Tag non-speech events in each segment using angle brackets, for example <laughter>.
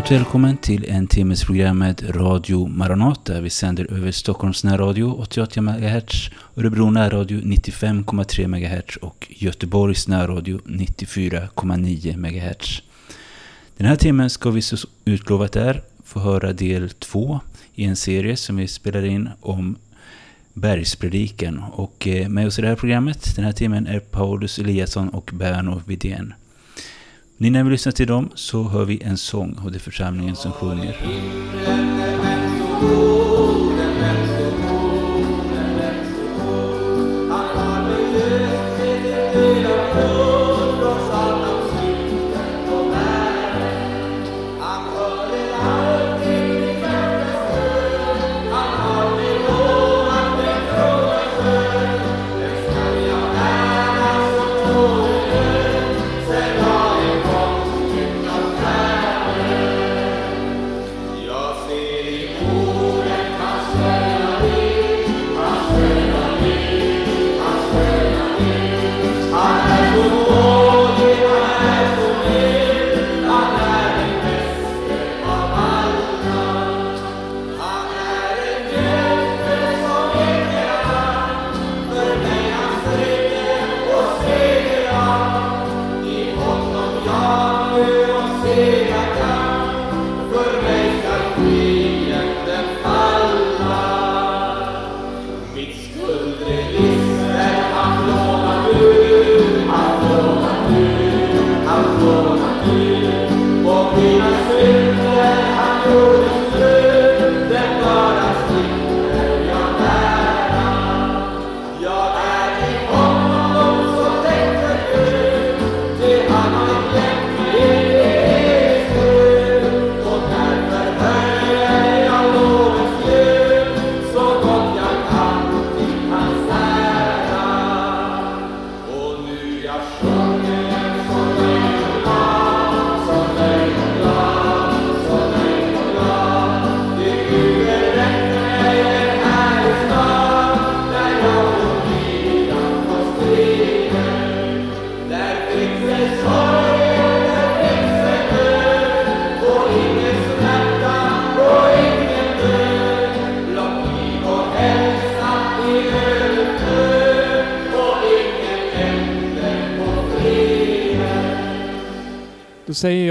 Varmt välkommen till en timmes program med Radio Maranata. Vi sänder över Stockholms närradio 88 MHz, Örebro närradio 95,3 MHz och Göteborgs närradio 94,9 MHz. Den här timmen ska vi så utlovat är få höra del två i en serie som vi spelar in om Bergspredikan. Och eh, med oss i det här programmet den här timmen är Paulus Eliasson och Berno Widén. Ni när vi lyssnar till dem så hör vi en sång och det är församlingen som sjunger.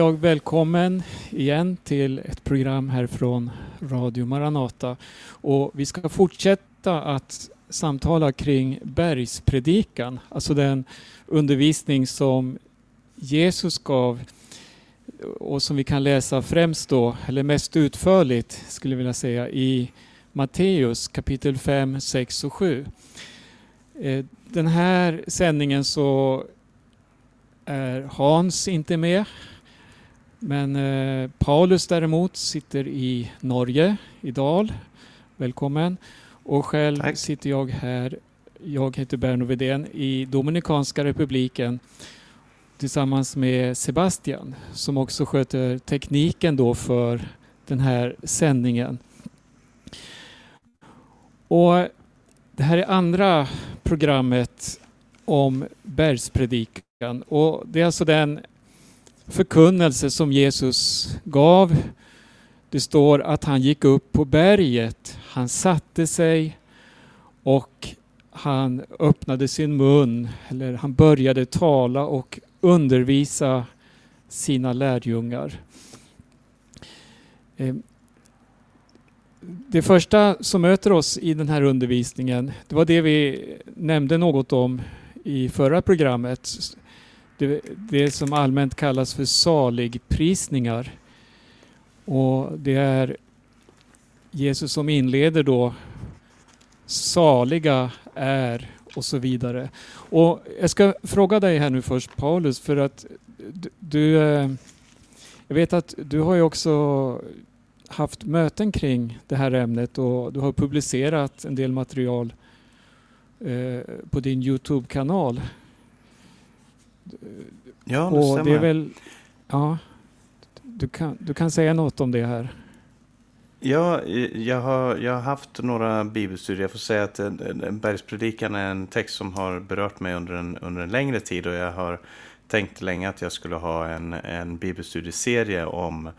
Jag välkommen igen till ett program här från Radio Maranata. Och vi ska fortsätta att samtala kring bergspredikan, alltså den undervisning som Jesus gav och som vi kan läsa främst då, eller mest utförligt skulle jag vilja säga, i Matteus kapitel 5, 6 och 7. Eh, den här sändningen så är Hans inte med. Men eh, Paulus däremot sitter i Norge, i Dal. Välkommen. Och själv Tack. sitter jag här, jag heter Berno Vedén, i Dominikanska republiken tillsammans med Sebastian som också sköter tekniken då för den här sändningen. Och det här är andra programmet om bergspredikan och det är alltså den förkunnelse som Jesus gav. Det står att han gick upp på berget, han satte sig och han öppnade sin mun, eller han började tala och undervisa sina lärjungar. Ehm, det första som möter oss i den här undervisningen, det var det vi nämnde något om i förra programmet. Det, det som allmänt kallas för saligprisningar. Och det är Jesus som inleder då saliga är och så vidare. Och jag ska fråga dig här nu först Paulus för att du, eh, jag vet att du har ju också haft möten kring det här ämnet och du har publicerat en del material eh, på din Youtube-kanal. Ja, det och stämmer. Det är väl, ja, du, kan, du kan säga något om det här. Ja, jag har, jag har haft några bibelstudier. Jag får säga att bergspredikan är en text som har berört mig under en, under en längre tid och jag har tänkt länge att jag skulle ha en, en bibelstudieserie om,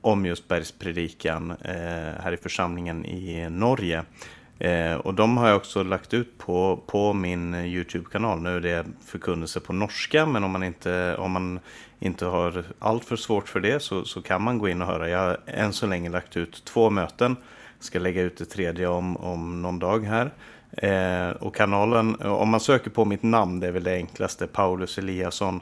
om just bergspredikan eh, här i församlingen i Norge. Eh, och de har jag också lagt ut på, på min eh, YouTube-kanal. Nu är det förkunnelse på norska, men om man inte, om man inte har allt för svårt för det så, så kan man gå in och höra. Jag har än så länge lagt ut två möten. Ska lägga ut det tredje om, om någon dag här. Eh, och kanalen, om man söker på mitt namn, det är väl det enklaste, Paulus Eliasson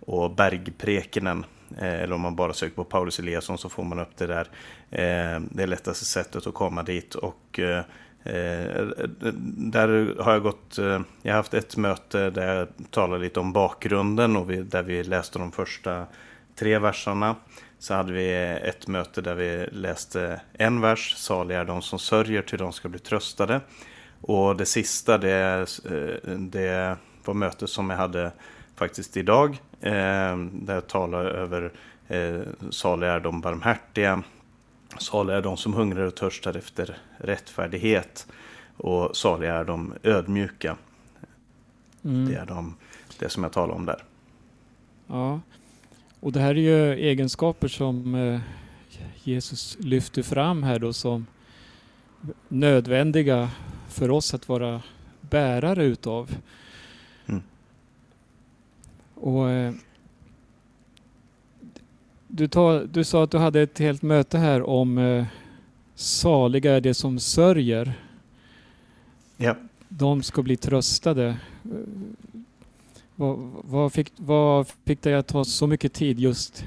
och Bergprekenen. Eh, eller om man bara söker på Paulus Eliasson så får man upp det där. Eh, det är lättaste sättet att komma dit. Och eh, eh, där har jag gått, eh, jag har haft ett möte där jag talade lite om bakgrunden och vi, där vi läste de första tre verserna. Så hade vi ett möte där vi läste en vers, saliga är de som sörjer till de ska bli tröstade. Och det sista, det, eh, det var mötet som jag hade faktiskt idag. Eh, där jag talade över eh, saliga är de barmhärtiga, Saliga är de som hungrar och törstar efter rättfärdighet. Och saliga är de ödmjuka. Mm. Det är de, det som jag talar om där. Ja, och det här är ju egenskaper som eh, Jesus lyfter fram här då som nödvändiga för oss att vara bärare utav. Mm. Och eh, du, tar, du sa att du hade ett helt möte här om eh, saliga är det som sörjer. Ja. De ska bli tröstade. Eh, vad, vad, fick, vad fick dig att ta så mycket tid just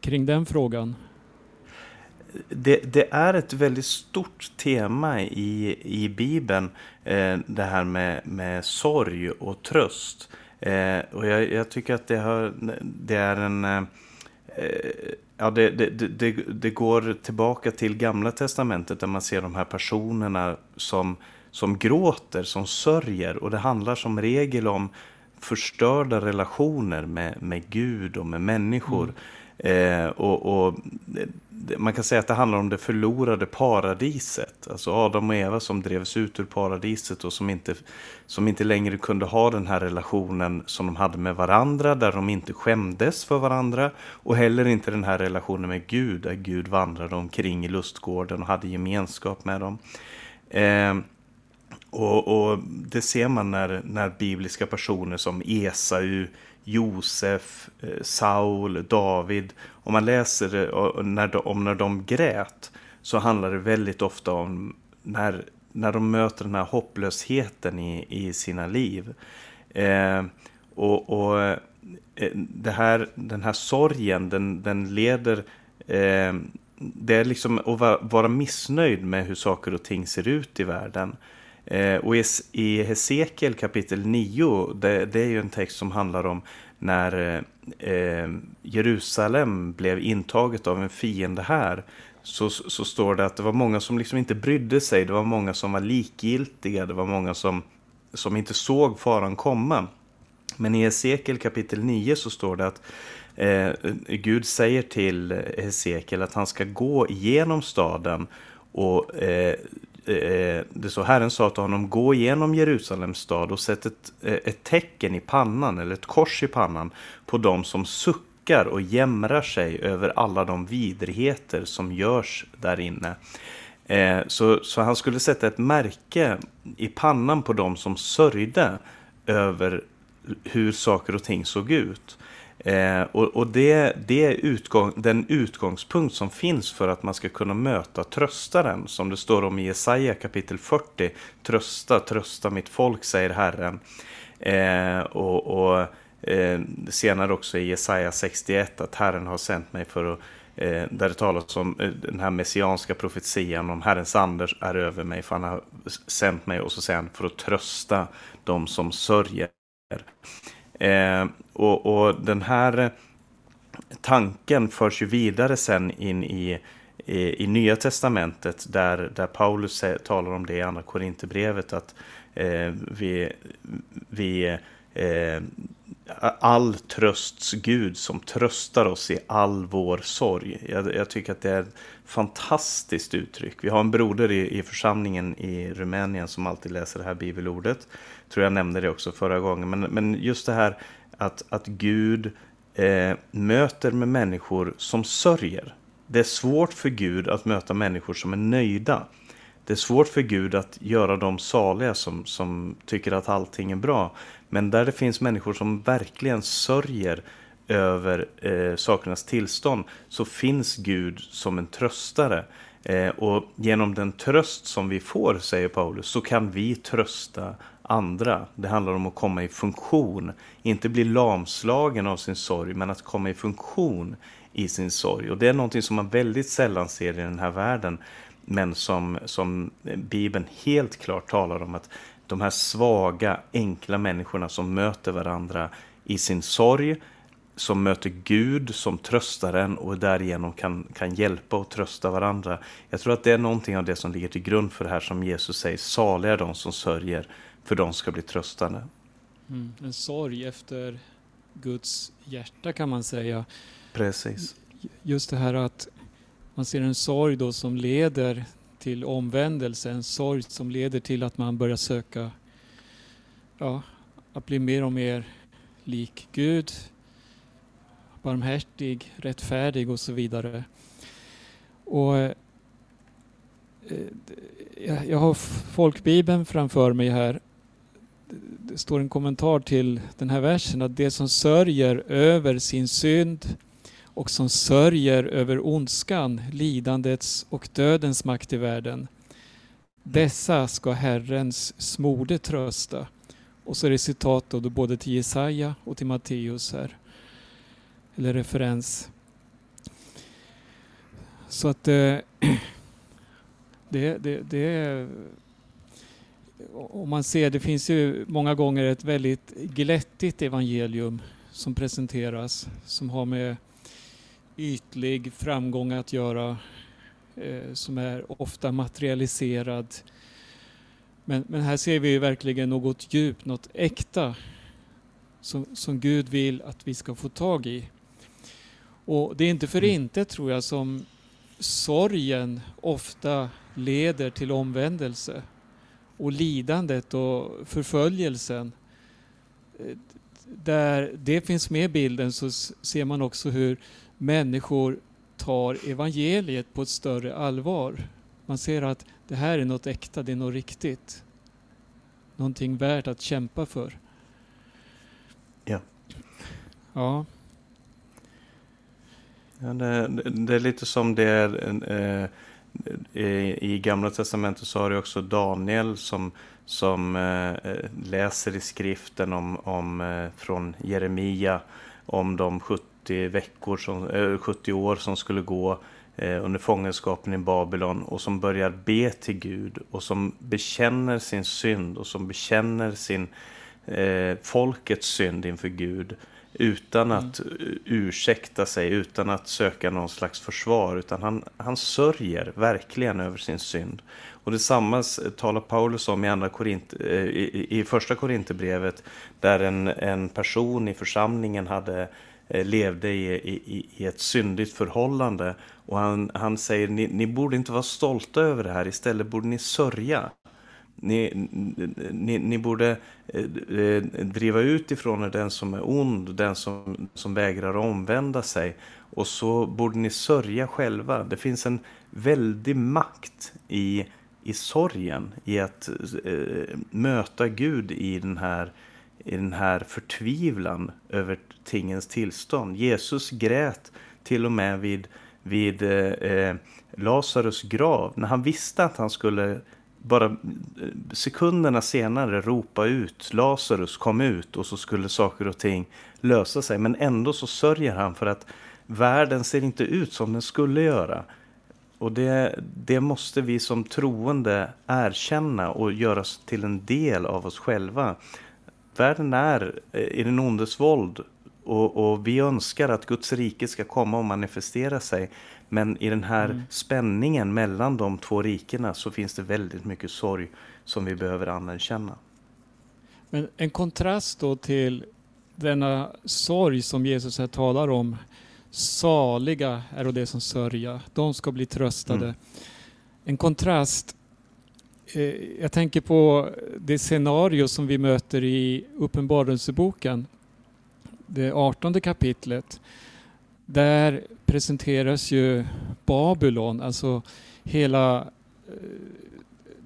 kring den frågan? Det, det, är ett väldigt stort tema i, i Bibeln, eh, det här med, med sorg och tröst. Eh, och jag, jag, tycker att det, har, det är en Eh, Eh, ja, det, det, det, det, går tillbaka till Gamla Testamentet där man ser de här personerna som, som gråter, som sörjer. Och det handlar som regel om förstörda relationer med, med Gud och med människor. Mm. Eh, och, och, man kan säga att det handlar om det förlorade paradiset. Alltså Adam och Eva som drevs ut ur paradiset och som inte, som inte längre kunde ha den här relationen som de hade med varandra, där de inte skämdes för varandra. Och heller inte den här relationen med Gud, där Gud vandrade omkring i lustgården och hade gemenskap med dem. Eh, och, och, det ser man när, när bibliska personer som Esau, Josef, eh, Saul, David. Om man läser eh, när de, om när de grät så handlar det väldigt ofta om när, när de möter den här hopplösheten i, i sina liv. Eh, och, och eh, det här, den här sorgen, den, den leder... Eh, det är liksom att vara missnöjd med hur saker och ting ser ut i världen. Eh, och i Hesekiel kapitel 9, det, det, är ju en text som handlar om när eh, Jerusalem blev intaget av en fiende här. Så, så står det att det var många som liksom inte brydde sig, det var många som var likgiltiga, det var många som, som inte såg faran komma. Men i Hesekiel kapitel 9 så står det att eh, Gud säger till Hesekiel att han ska gå igenom staden och eh, Eh, det så Herren sa till honom, gå igenom Jerusalems stad och sätt ett, eh, ett tecken i pannan, eller ett kors i pannan, på dem som suckar och jämrar sig över alla de vidrigheter som görs där inne. Eh, så, så han skulle sätta ett märke i pannan på dem som sörjde över hur saker och ting såg ut. Eh, och, och det, det är utgång, den utgångspunkt som finns för att man ska kunna möta tröstaren. Som det står om i Jesaja kapitel 40. Trösta, trösta mitt folk, säger Herren. Eh, och, och eh, senare också i Jesaja 61 att Herren har sänt mig för att eh, där det talas om eh, den här messianska profetian om Herrens anders är över mig för han har sänt mig och så säger han för att trösta de som sörjer. Eh, och, och, den här eh, tanken förs ju vidare sen in i, i, i Nya Testamentet där, där Paulus talar om det i Andra Korinthierbrevet att eh, vi, vi eh, all trösts Gud som tröstar oss i all vår sorg. Jag, jag, tycker att det är ett fantastiskt uttryck. Vi har en broder i, i församlingen i Rumänien som alltid läser det här bibelordet. Tror jag nämnde det också förra gången. Men, men just det här att, att Gud eh, möter med människor som sörjer. det är svårt för Gud att möta människor som är nöjda. Det är svårt för Gud att göra dem saliga som, som tycker att allting är bra. Men där det finns människor som verkligen sörjer över eh, sakernas tillstånd så finns Gud som en tröstare. Eh, och genom den tröst som vi får, säger Paulus, så kan vi trösta andra. Det handlar om att komma i funktion. Inte bli lamslagen av sin sorg, men att komma i funktion i sin sorg. Och det är någonting som man väldigt sällan ser i den här världen. Men som, som Bibeln helt klart talar om att de här svaga, enkla människorna som möter varandra i sin sorg, som möter Gud som tröstar en och därigenom kan, kan hjälpa och trösta varandra. Jag tror att det är någonting av det som ligger till grund för det här som Jesus säger, saliga är de som sörjer, för de ska bli tröstande. Mm, en sorg efter Guds hjärta kan man säga. Precis. Just det här att man ser en sorg då som leder till omvändelse, en sorg som leder till att man börjar söka ja, att bli mer och mer lik Gud, barmhärtig, rättfärdig och så vidare. Och eh, Jag har folkbibeln framför mig här. Det står en kommentar till den här versen att det som sörjer över sin synd och som sörjer över ondskan, lidandets och dödens makt i världen. Dessa ska Herrens smorde trösta. Och så är det citat då, både till Jesaja och till Matteus här. Eller referens. Så att eh, <clears throat> det, det, det, det om man ser, det finns ju många gånger ett väldigt glättigt evangelium som presenteras som har med ytlig framgång att göra eh, som är ofta materialiserad. Men, men här ser vi verkligen något djupt, något äkta som, som Gud vill att vi ska få tag i. Och det är inte för mm. inte tror jag som sorgen ofta leder till omvändelse och lidandet och förföljelsen. Där det finns med i bilden så ser man också hur människor tar evangeliet på ett större allvar. Man ser att det här är något äkta, det är något riktigt. Någonting värt att kämpa för. Ja. Ja. ja det, det är lite som det är eh, Eh, i Gamla Testamentet så har du också Daniel som, som eh, läser i skriften om, om, eh, från Jeremia om de 70 veckor, som, eh, 70 år som skulle gå eh, under fångenskapen i Babylon och som börjar be till Gud och som bekänner sin synd och som bekänner sin eh, folkets synd inför Gud utan mm. att mm. ursäkta sig, utan att söka någon slags försvar, utan han, han sörjer verkligen över sin synd. Och detsamma talar Paulus om i, andra Korint, i, i första Korinthierbrevet, där en, en person i församlingen hade Eh, levde i, i, i ett syndigt förhållande. Och han, han säger, ni, ni borde inte vara stolta över det här, istället borde ni sörja. Ni, ni, ni borde eh, eh, driva ut ifrån er den som är ond, den som, som vägrar omvända sig. Och så borde ni sörja själva. Det finns en väldig makt i, i sorgen, i att eh, möta Gud i den här i den här förtvivlan över tingens tillstånd. Jesus grät till och med vid, vid eh, eh Lazarus grav när han visste att han skulle bara eh, sekunderna senare ropa ut Lazarus kom ut och så skulle saker och ting lösa sig. Men ändå så sörjer han för att världen ser inte ut som den skulle göra. Och det, det måste vi som troende erkänna och göra till en del av oss själva världen är eh, i den ondes våld och, och, vi önskar att Guds rike ska komma och manifestera sig. Men i den här mm. spänningen mellan de två rikena så finns det väldigt mycket sorg som vi behöver anerkänna. Men en kontrast då till denna sorg som Jesus här talar om. Saliga är det som sörja, de ska bli tröstade. Mm. En kontrast Eh, jag tänker på det scenario som vi möter i Uppenbarelseboken, det artonde kapitlet, där presenteras ju Babylon, alltså hela eh,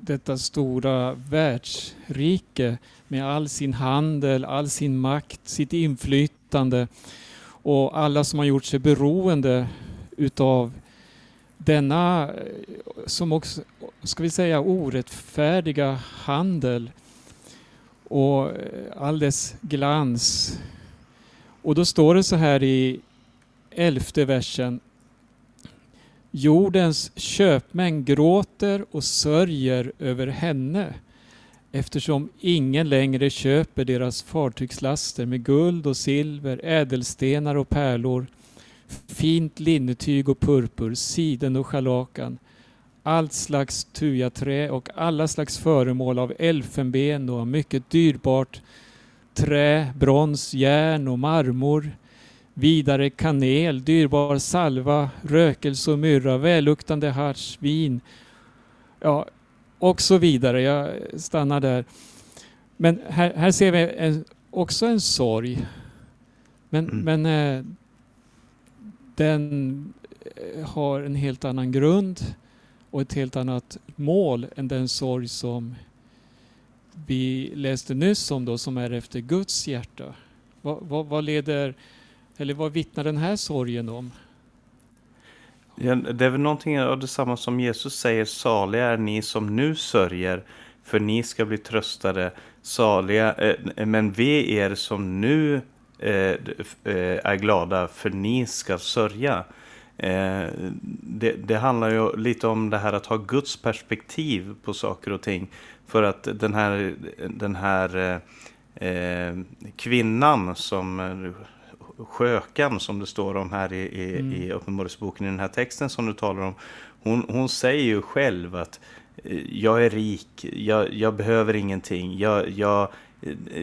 detta stora världsrike med all sin handel, all sin makt, sitt inflytande och alla som har gjort sig beroende utav denna, eh, som också, ska vi säga, orättfärdiga handel och eh, all dess glans. Och då står det så här i elfte versen. Jordens köpmän gråter och sörjer över henne eftersom ingen längre köper deras fartygslaster med guld och silver, ädelstenar och pärlor, fint linnetyg och purpur, siden och scharlakan, allt slags tujaträ och alla slags föremål av elfenben och mycket dyrbart trä, brons, järn och marmor, vidare kanel, dyrbar salva, rökelse och myrra, välluktande harts, vin, ja, och så vidare. Jag stannar där. Men här, här ser vi en, också en sorg. Men, mm. men eh, den eh, har en helt annan grund och ett helt annat mål än den sorg som vi läste nyss om då, som är efter Guds hjärta. Vad, vad, vad leder, eller vad vittnar den här sorgen om? Det är väl någonting av detsamma som Jesus säger, saliga är ni som nu sörjer, för ni ska bli tröstade. Saliga, eh, men ve er som nu eh, eh, är glada, för ni ska sörja. Eh, det, det, handlar ju lite om det här att ha Guds perspektiv på saker och ting. För att den här, den här eh, eh kvinnan som skökan som det står om här i, i, mm. i Uppenbarelseboken, i den här texten som du talar om. Hon, hon säger ju själv att eh, jag är rik, jag, jag behöver ingenting, jag, jag,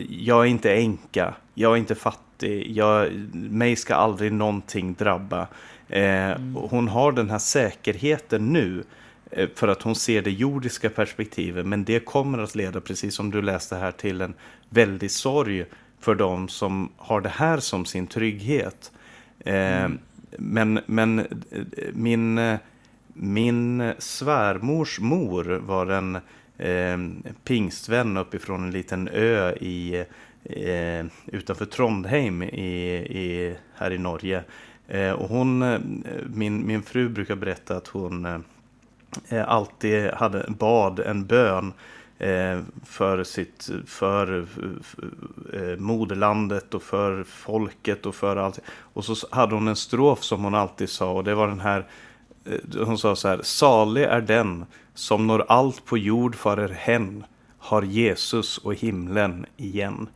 jag är inte änka, jag är inte fattig, jag, mig ska aldrig någonting drabba. Eh, mm. Hon har den här säkerheten nu eh, för att hon ser det jordiska perspektivet, men det kommer att leda, precis som du läste här, till en väldig sorg för de som har det här som sin trygghet. Eh, mm. Men, men eh, min, min svärmors mor var en eh, pingstvän uppifrån en liten ö i, eh, utanför Trondheim i, i, här i Norge. Eh, och hon, eh, min, min fru brukar berätta att hon alltid hade, bad en bön Eh, för, sitt, för eh, moderlandet och för folket och för allt. Och så hade hon en strof som hon alltid sa och det var den här, eh, hon sa så här, salig är den som når allt på jord farer hen, har Jesus och himlen igen.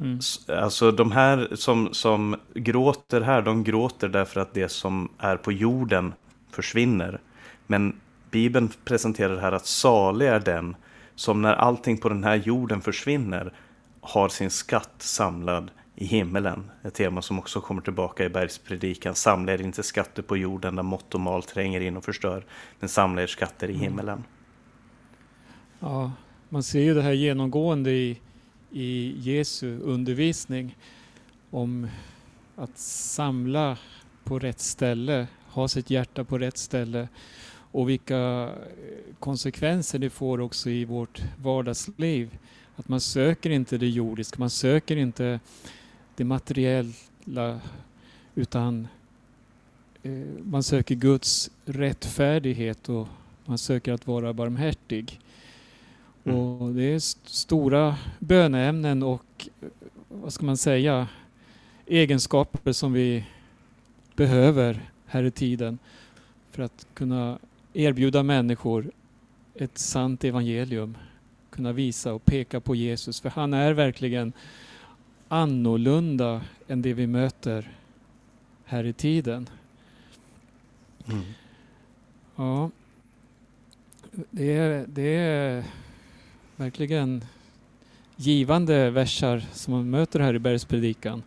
Mm. Alltså de här som, som gråter här, de gråter därför att det som är på jorden försvinner. Men Bibeln presenterar här att salig är den som när allting på den här jorden försvinner har sin skatt samlad i himmelen. Ett tema som också kommer tillbaka i bergspredikan. Samla er inte skatter på jorden där mått och mal tränger in och förstör, men samla er skatter i mm. himmelen. Ja, man ser ju det här genomgående i, i Jesu undervisning om att samla på rätt ställe, ha sitt hjärta på rätt ställe och vilka eh, konsekvenser det får också i vårt vardagsliv. Att man söker inte det jordiska, man söker inte det materiella utan eh, man söker Guds rättfärdighet och man söker att vara barmhärtig. Mm. Och det är stora böneämnen och eh, vad ska man säga egenskaper som vi behöver här i tiden för att kunna erbjuda människor ett sant evangelium, kunna visa och peka på Jesus. För han är verkligen annorlunda än det vi möter här i tiden. Mm. Ja, det är, det är verkligen givande versar som man möter här i Bergspredikan.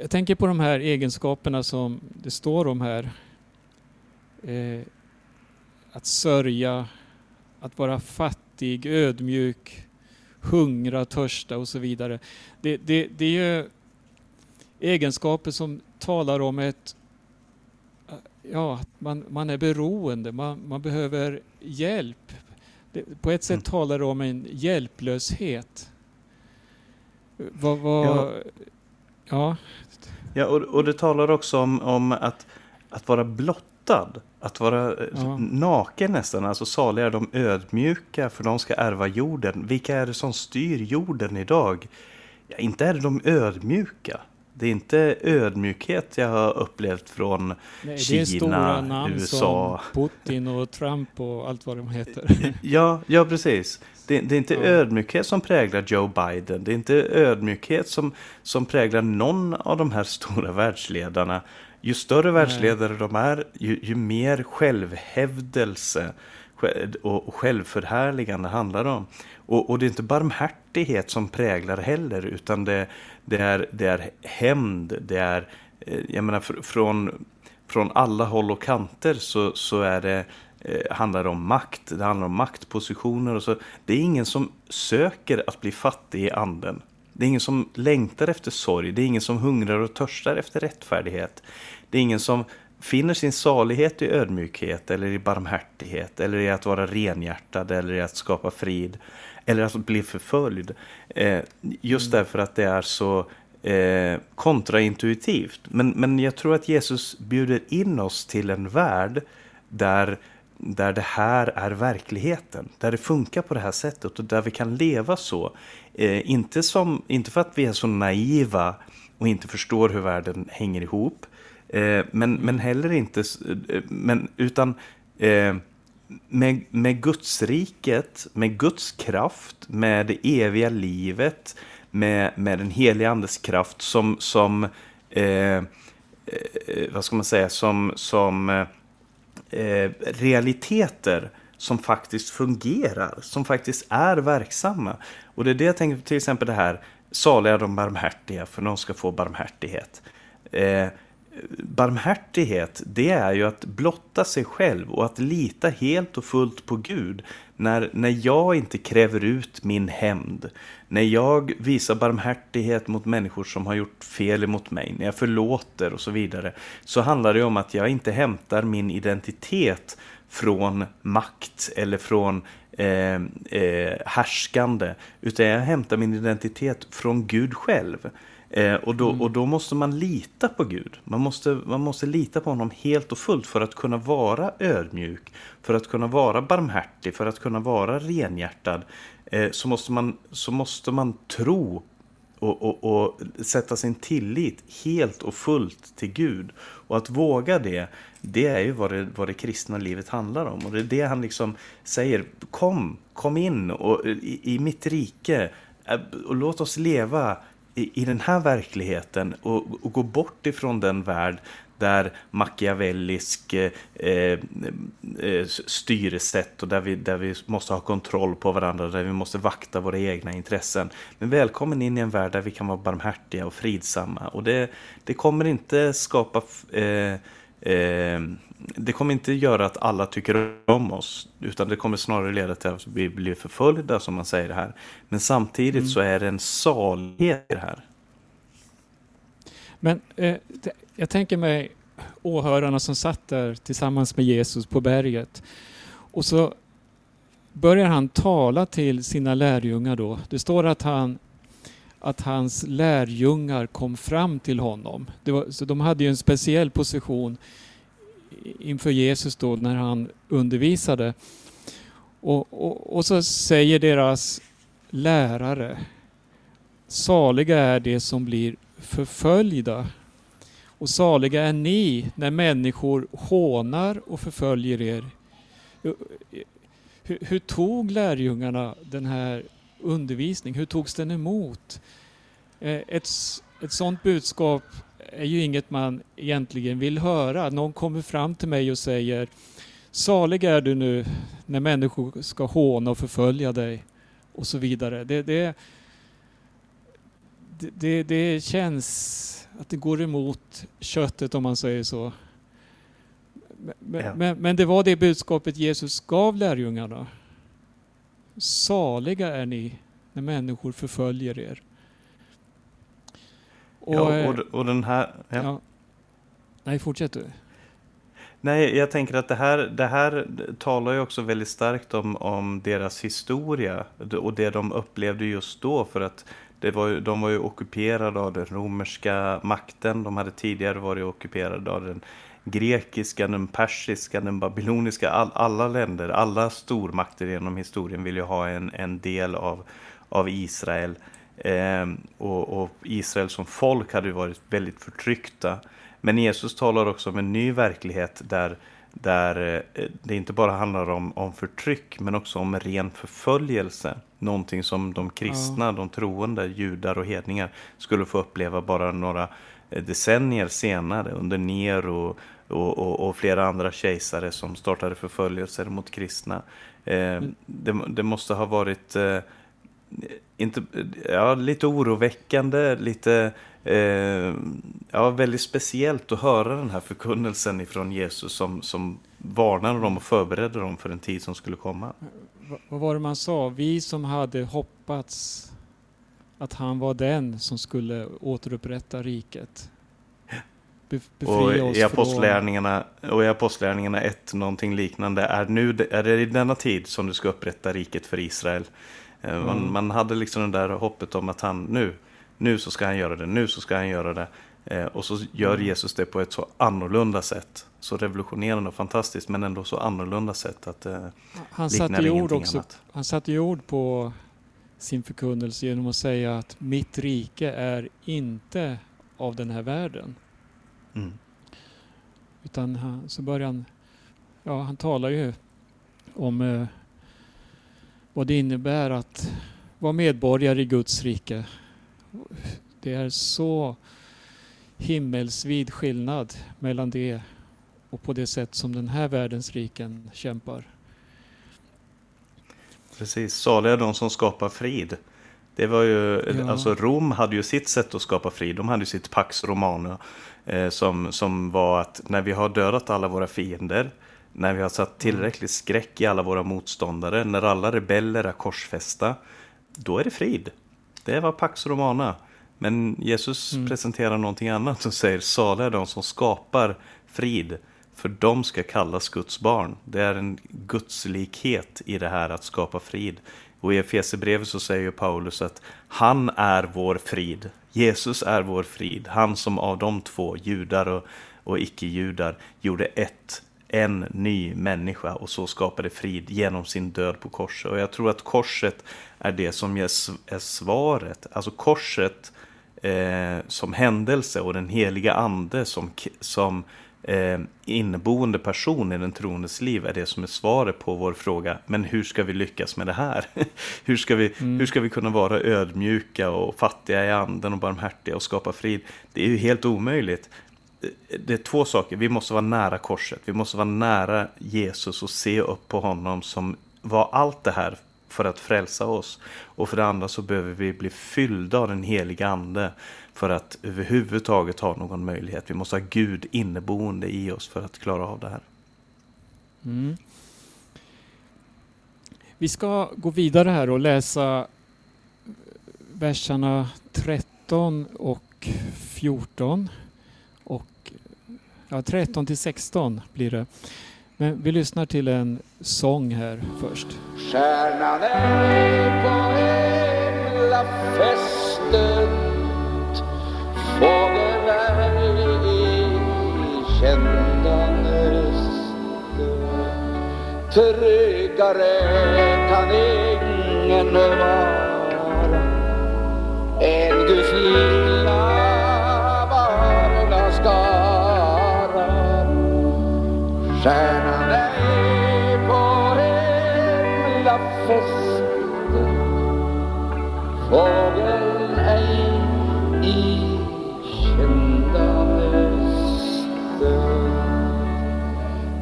Jag tänker på de här egenskaperna som det står om här. Eh, att sörja, att vara fattig, ödmjuk, hungra, törsta och så vidare. Det, det, det är ju egenskaper som talar om ett ja, man, man är beroende, man, man behöver hjälp. Det, på ett sätt mm. talar det om en hjälplöshet. Vad, vad, ja. Ja. Ja, och, och det talar också om, om att, att vara blottad. Att vara eh, ja. naken nästan. Alltså saliga är de ödmjuka för de ska ärva jorden. Vilka är det som styr jorden idag? Ja, inte är det de ödmjuka. Det är inte ödmjukhet jag har upplevt från Nej, Kina, det är stora namn USA. Som Putin och Trump och allt vad de heter. <laughs> ja, ja precis. Det, det är inte ja. ödmjukhet som präglar Joe Biden. Det är inte ödmjukhet som, som präglar någon av de här stora världsledarna. Ju större Nej. världsledare de är, ju, ju mer självhävdelse och självförhärligande handlar det om. Och, och, det är inte barmhärtighet som präglar heller, utan det, det är, det är hämnd, det är, eh, jag menar från, från alla håll och kanter så, så är det, eh, handlar det om makt, det handlar om maktpositioner och så. Det är ingen som söker att bli fattig i anden. Det är ingen som längtar efter sorg, det är ingen som hungrar och törstar efter rättfärdighet. Det är ingen som finner sin salighet i ödmjukhet eller i barmhärtighet eller i att vara renhjärtad eller i att skapa frid eller att bli förföljd. Eh, just mm. därför att det är så eh, kontraintuitivt. Men, men jag tror att Jesus bjuder in oss till en värld där, där det här är verkligheten. Där det funkar på det här sättet och där vi kan leva så. Eh, inte, som, inte för att vi är så naiva och inte förstår hur världen hänger ihop. Eh, men, men heller inte, eh, men, utan eh, med, med Gudsriket, med Guds kraft, med det eviga livet, med, med den heliga andes kraft som, som eh, eh, vad ska man säga, som, som eh, realiteter som faktiskt fungerar, som faktiskt är verksamma. Och det är det jag tänker till exempel det här, saliga de barmhärtiga, för de ska få barmhärtighet. Eh, barmhärtighet, det är ju att blotta sig själv och att lita helt och fullt på Gud. När, när jag inte kräver ut min hämnd, när jag visar barmhärtighet mot människor som har gjort fel emot mig, när jag förlåter och så vidare, så handlar det om att jag inte hämtar min identitet från makt eller från eh, eh, härskande, utan jag hämtar min identitet från Gud själv. Eh, och, då, mm. och då måste man lita på Gud. Man måste, man måste lita på honom helt och fullt för att kunna vara ödmjuk, för att kunna vara barmhärtig, för att kunna vara renhjärtad. Eh, så, måste man, så måste man tro och, och, och, sätta sin tillit helt och fullt till Gud. Och att våga det, det är ju vad det, vad det kristna livet handlar om. Och det är det han liksom säger, kom, kom in och, i, i mitt rike eh, och låt oss leva i, i den här verkligheten och, och gå bort ifrån den värld där machiavellisk eh, eh, eh styresätt och där vi, där vi måste ha kontroll på varandra, där vi måste vakta våra egna intressen. Men välkommen in i en värld där vi kan vara barmhärtiga och fridsamma. Och det, det kommer inte skapa eh, eh, det kommer inte göra att alla tycker om oss, utan det kommer snarare leda till att vi blir förföljda, som man säger här. Men samtidigt mm. så är det en salighet i det här. Men eh, jag tänker mig åhörarna som satt där tillsammans med Jesus på berget. Och så börjar han tala till sina lärjungar då. Det står att han att hans lärjungar kom fram till honom. Var, så de hade ju en speciell position inför Jesus då när han undervisade. Och, och, och så säger deras lärare, saliga är de som blir förföljda och saliga är ni när människor hånar och förföljer er. Hur, hur, tog lärjungarna den här undervisningen? Hur togs den emot? Eh, ett, ett sådant budskap är ju inget man egentligen vill höra. Någon kommer fram till mig och säger Salig är du nu när människor ska håna och förfölja dig och så vidare. Det, det, det, det känns att det går emot köttet om man säger så. Men, ja. men, men, det var det budskapet Jesus gav lärjungarna. Saliga är ni när människor förföljer er. Och, ja, och, och den här... Ja. ja. Nej, fortsätt du. Nej, jag tänker att det här, det här talar ju också väldigt starkt om, om deras historia och det de upplevde just då. För att det var, de var ju ockuperade av den romerska makten. De hade tidigare varit ockuperade av den grekiska, den persiska, den babyloniska. All, alla länder, alla stormakter genom historien vill ju ha en, en del av, av Israel. Eh, och, och, Israel som folk hade varit väldigt förtryckta. Men Jesus talar också om en ny verklighet där, där eh, det inte bara handlar om, om förtryck men också om ren förföljelse. Någonting som de kristna, ja. de troende, judar och hedningar skulle få uppleva bara några eh, decennier senare under Nero och, och, och, flera andra kejsare som startade förföljelser mot kristna. Eh, det, det, måste ha varit eh, inte, ja, lite oroväckande, lite eh, ja, väldigt speciellt att höra den här förkunnelsen ifrån Jesus som, som varnade dem och förberedde dem för en tid som skulle komma. vad var det man sa? Vi som hade hoppats att han var den som skulle återupprätta riket. och i, apostlärningarna, och i Apostlärningarna 1, någonting liknande, är, nu, är det i denna tid som du ska upprätta riket för Israel. Mm. Man, man, hade liksom det där hoppet om att han nu, nu så ska han göra det, nu så ska han göra det. Eh, och så gör mm. Jesus det på ett så annorlunda sätt. Så revolutionerande och fantastiskt men ändå så annorlunda sätt att eh, han satte ord också, annat. Han satte ju ord på sin förkunnelse genom att säga att mitt rike är inte av den här världen. Mm. Utan han, så börjar han, ja han talar ju om eh, vad det innebär att vara medborgare i Guds rike. Det är så himmelsvid skillnad mellan det och på det sätt som den här världens riken kämpar. Precis, saliga de som skapar frid. Det var ju, ja. alltså Rom hade ju sitt sätt att skapa frid. De hade ju sitt Pax Romana. Eh, som, som var att när vi har dödat alla våra fiender när vi har satt tillräckligt skräck i alla våra motståndare, när alla rebeller är korsfästa, då är det frid. Det var Pax Romana. Men Jesus mm. presenterar någonting annat och säger saliga de som skapar frid, för de ska kallas Guds barn. Det är en gudslikhet i det här att skapa frid. Och i Efesierbrevet så säger Paulus att han är vår frid. Jesus är vår frid. Han som av de två, judar och, och icke-judar, gjorde ett en ny människa och så skapade frid genom sin död på korset. Och jag tror att korset är det som är svaret. Alltså korset eh, som händelse och den heliga ande som, som eh, inneboende person i den troendes liv är det som är svaret på vår fråga. Men hur ska vi lyckas med det här? <laughs> hur, ska vi, mm. hur ska vi kunna vara ödmjuka och fattiga i anden och barmhärtiga och skapa frid? Det är ju helt omöjligt det är två saker. Vi måste vara nära korset. Vi måste vara nära Jesus och se upp på honom som var allt det här för att frälsa oss. Och för det andra så behöver vi bli fyllda av den heliga ande för att överhuvudtaget ha någon möjlighet. Vi måste ha Gud inneboende i oss för att klara av det här. Mm. Vi ska gå vidare här och läsa verserna 13 och 14 Ja, 13 till 16 blir det. Men vi lyssnar till en sång här först. Stjärnan är på himlafästet Fågeln är i kändandes Tryggare kan ingen vara än Guds liv Stjärnan är på himlafesten Fågeln ej i kända nästen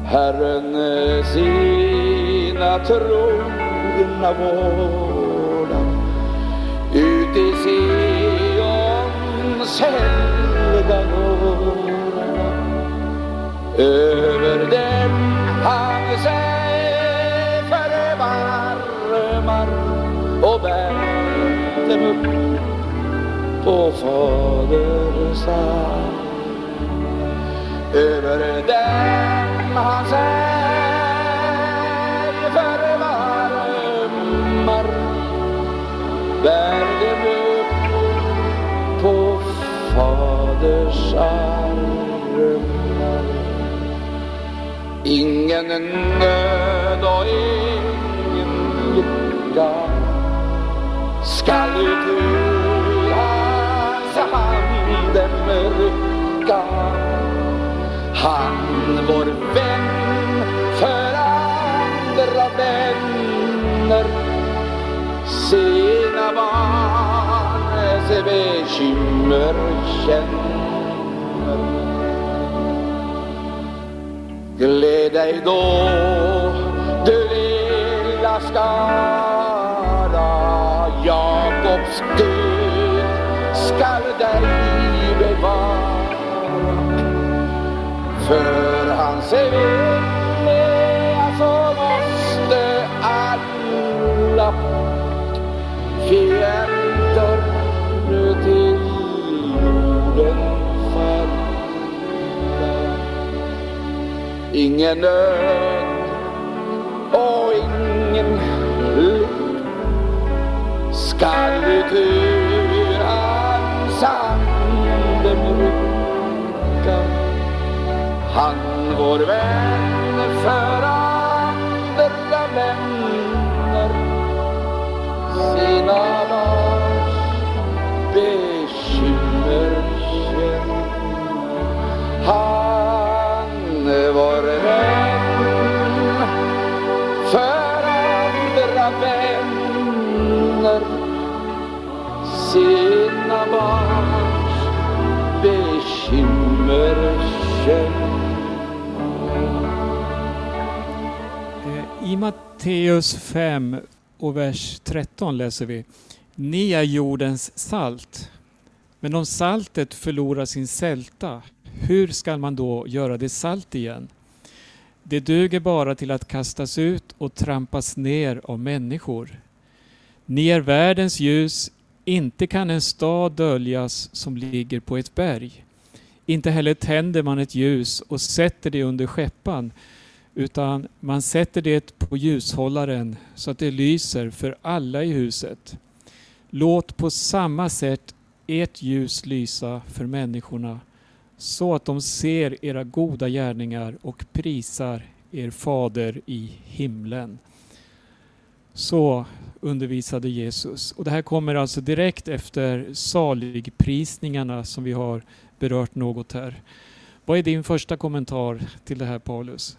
Herren sina trogna vårdar ut i Sions helga gårdar över dem han sig förvarmar och bär dem upp på faderns arm. Över Ingen nöd och ingen lycka skall ut ur hans hand rycka. Han vår vän för andra vänner sina barns bekymmer känner. Gläd dig då, du lilla skara, Jakobs Gud skall dig bevara. För han ser Ingen nöd och ingen lycka skall ut ur hans ande rycka. Han vår vän sina barns bekymmer eh, I Matteus 5 och vers 13 läser vi Ni är jordens salt. Men om saltet förlorar sin sälta, hur skall man då göra det salt igen? Det duger bara till att kastas ut och trampas ner av människor. Ni är världens ljus, inte kan en stad döljas som ligger på ett berg. Inte heller tänder man ett ljus och sätter det under skeppan, utan man sätter det på ljushållaren så att det lyser för alla i huset. Låt på samma sätt ert ljus lysa för människorna så att de ser era goda gärningar och prisar er fader i himlen. Så undervisade Jesus. Och det här kommer alltså direkt efter saligprisningarna som vi har berört något här. Vad är din första kommentar till det här Paulus?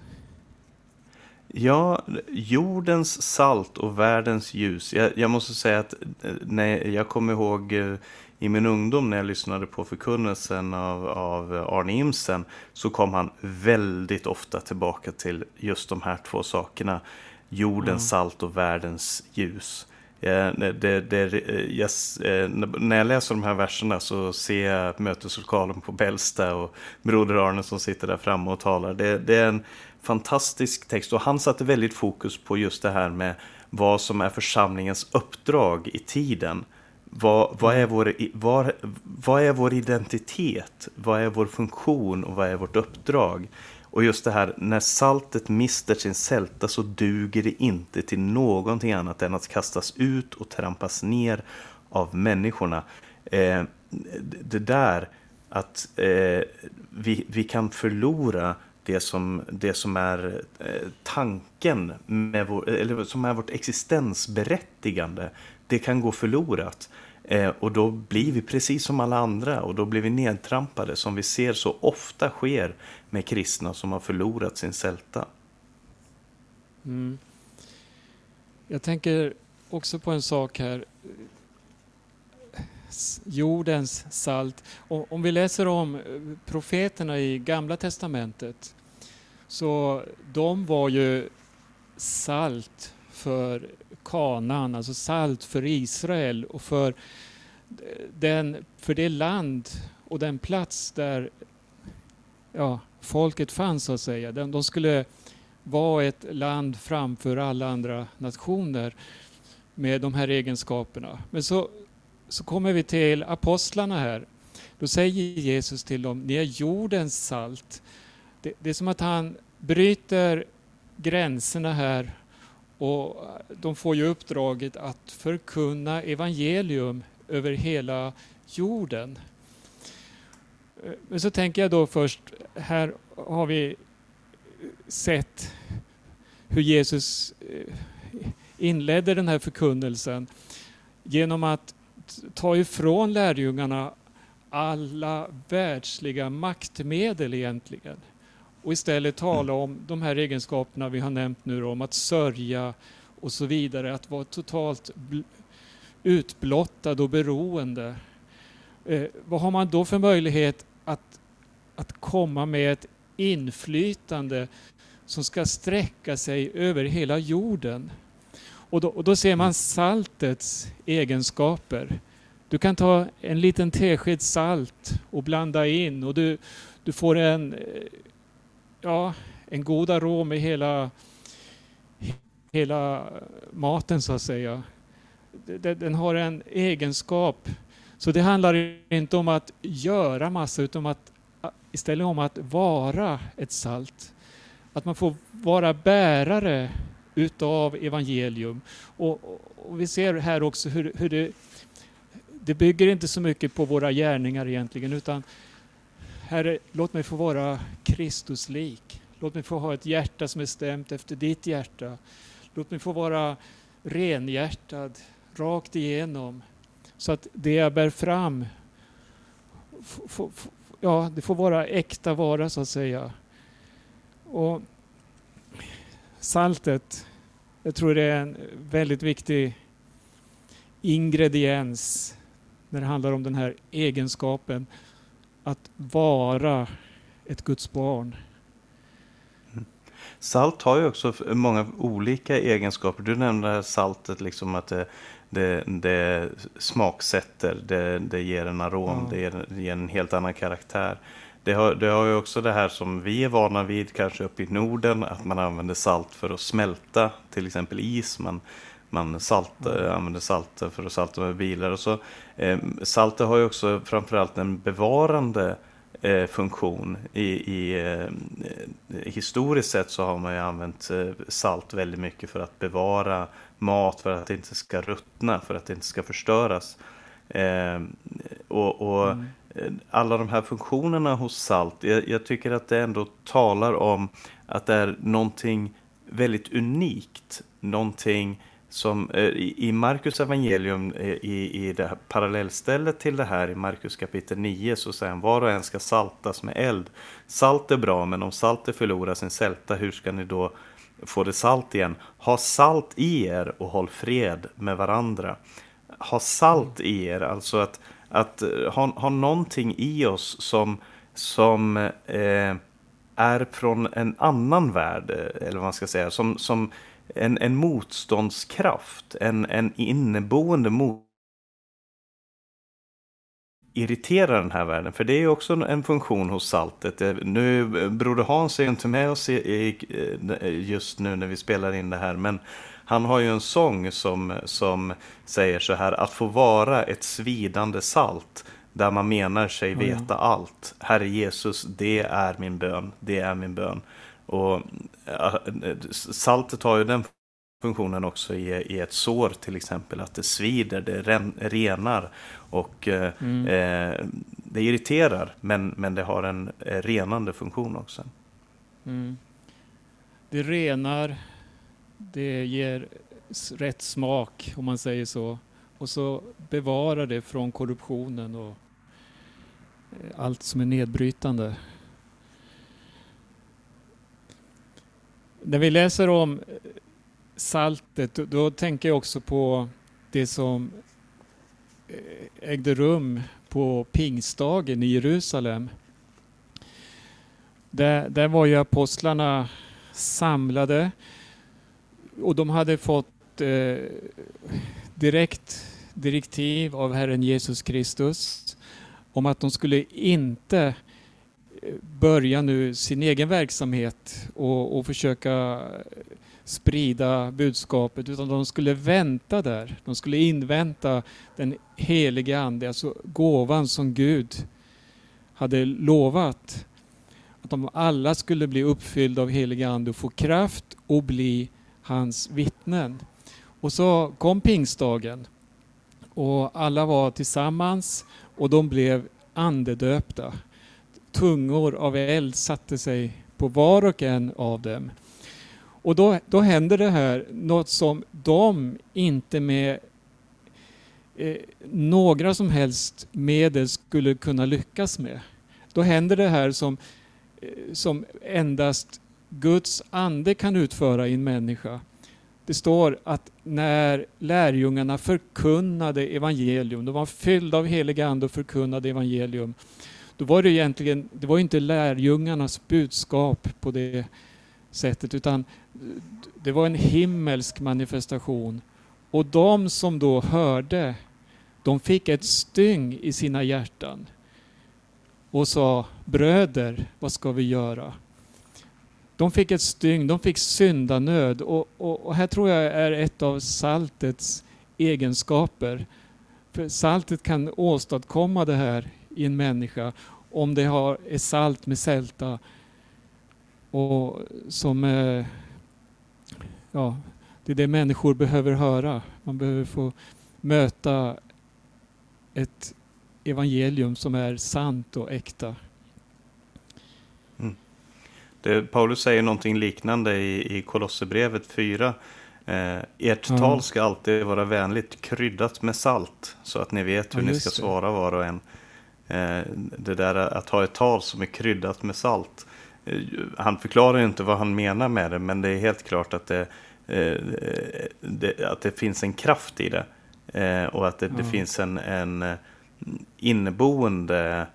Ja, jordens salt och världens ljus. Jag, jag måste säga att eh, när jag kommer ihåg eh, i min ungdom när jag lyssnade på förkunnelsen av, av Arne Imsen så kom han väldigt ofta tillbaka till just de här två sakerna. Jordens Mm. salt och världens ljus. Eh, Det, det, det, yes, eh, när jag läser de här verserna så ser jag möteslokalen på Bällsta och Broder Arne som sitter där framme och talar. Det, det är en fantastisk text och han satte väldigt fokus på just det här med vad som är församlingens uppdrag i tiden. Vad, vad, är vår, i- vad, vad är vår identitet? Vad är vår funktion och vad är vårt uppdrag? Och just det här, när saltet mister sin sälta så duger det inte till någonting annat än att kastas ut och trampas ner av människorna. Eh, det där att eh, vi, vi kan förlora det som, det som är eh, tanken, med vår, eller som är vårt existensberättigande, det kan gå förlorat. Eh, och då blir vi precis som alla andra och då blir vi nedtrampade som vi ser så ofta sker med kristna som har förlorat sin sälta. Mm. Jag tänker också på en sak här. Jordens salt. Om vi läser om eh, profeterna i Gamla Testamentet så de var ju salt för Kanaan, alltså salt för Israel och för, eh, den, för det land och den plats där ja, folket fanns så att säga. De, de skulle vara ett land framför alla andra nationer med de här egenskaperna. Men så så kommer vi till apostlarna här. Då säger Jesus till dem, ni är jordens salt. Det, det är som att han bryter gränserna här och de får ju uppdraget att förkunna evangelium över hela jorden. Men så tänker jag då först, här har vi sett hur Jesus eh, inledde den här förkunnelsen genom att ta ifrån lärjungarna alla världsliga maktmedel egentligen och istället tala om de här egenskaperna vi har nämnt nu om att sörja och så vidare, att vara totalt utblottad och beroende. Eh, vad har man då för möjlighet att, att komma med ett inflytande som ska sträcka sig över hela jorden? Och då, och då ser man saltets egenskaper. Du kan ta en liten tesked salt och blanda in och du, du får en, eh, ja, en god arom i hela, hela maten så att säga. Den har en egenskap. Så det handlar inte om att göra massa utan om att, istället om att vara ett salt. Att man får vara bärare utav evangelium. Och, och, vi ser här också hur, hur det, det bygger inte så mycket på våra gärningar egentligen utan Herre, låt mig få vara Kristuslik. Låt mig få ha ett hjärta som är stämt efter ditt hjärta. Låt mig få vara renhjärtad, rakt igenom. Så att det jag bär fram, ja, det får vara äkta vara så att säga. Och saltet, jag tror det är en väldigt viktig ingrediens när det handlar om den här egenskapen att vara ett Guds barn. Mm. Salt har ju också många olika egenskaper. Du nämnde saltet, liksom att det, det, det smaksätter, det, det ger en arom, ja. det, ger, det ger en helt annan karaktär. Det har, det har ju också det här som vi är vana vid, kanske uppe i Norden, att man använder salt för att smälta till exempel is. Man, man salt, mm. använder salt för att salta med bilar. Och så, eh, saltet har ju också framförallt en bevarande eh, funktion. I, i eh, historiskt sett så har man ju använt eh, salt väldigt mycket för att bevara mat, för att det inte ska ruttna, för att det inte ska förstöras. Eh, och, och mm. alla de här funktionerna hos salt, jag, jag tycker att det ändå talar om att det är någonting väldigt unikt, någonting som eh, i Markus evangelium eh, i, i det här parallellstället till det här i Markus kapitel 9 så säger han var och en ska saltas med eld. Salt är bra men om saltet förlorar sin sälta hur ska ni då få det salt igen? Ha salt i er och håll fred med varandra. Ha salt i er, alltså att, att eh, ha, ha någonting i oss som, som eh, är från en annan värld, eh, eller vad man ska säga, som, som en, en motståndskraft, en, en inneboende motståndskraft irritera den här världen. För det är ju också en funktion hos saltet. Eh, nu, Broder Hans är ju inte med oss i, i, just nu när vi spelar in det här. Men han har ju en sång som, som säger så här. Att få vara ett svidande salt. Där man menar sig veta mm. allt. Herre Jesus, det är min bön. Det är min bön. Och saltet har ju den funktionen också i, i ett sår till exempel, att det svider, det ren, renar och eh, mm. eh, det irriterar, men, men det har en eh, renande funktion också. Mm. Det renar, det ger rätt smak om man säger så, och så bevarar det från korruptionen och eh, allt som är nedbrytande. När vi läser om eh, saltet, då tänker jag också på det som eh, ägde rum på pingstdagen i Jerusalem. Där, där var ju apostlarna samlade och de hade fått eh, direkt direktiv av Herren Jesus Kristus om att de skulle inte eh, börja nu sin egen verksamhet och, och försöka sprida budskapet utan de skulle vänta där. De skulle invänta den helige Ande, alltså gåvan som Gud hade lovat. Att de alla skulle bli uppfyllda av helige Ande och få kraft och bli hans vittnen. Och så kom pingstdagen och alla var tillsammans och de blev andedöpta. Tungor av eld satte sig på var och en av dem. Och då, då händer det här, något som de inte med eh, några som helst medel skulle kunna lyckas med. Då händer det här som, eh, som endast Guds ande kan utföra i en människa. Det står att när lärjungarna förkunnade evangelium, de var fyllda av helig ande och förkunnade evangelium, då var det egentligen, det var inte lärjungarnas budskap på det sättet, utan eh, det var en himmelsk manifestation. Och de som då hörde, de fick ett styng i sina hjärtan och sa bröder, vad ska vi göra? De fick ett styng, de fick syndanöd och, och, och här tror jag är ett av saltets egenskaper. För saltet kan åstadkomma det här i en människa om det har, är salt med sälta och som eh, ja, det är det människor behöver höra. Man behöver få möta ett evangelium som är sant och äkta. Mm. Det, Paulus säger någonting liknande i, i Kolosserbrevet 4. Eh, ert ja. tal ska alltid vara vänligt kryddat med salt så att ni vet hur ja, ni ska svara var och en. Eh, det där att ha ett tal som är kryddat med salt. Eh, han förklarar inte vad han menar med det, men det är helt klart att det, eh, det att det finns en kraft i det. Och att det, det finns en, en inneboende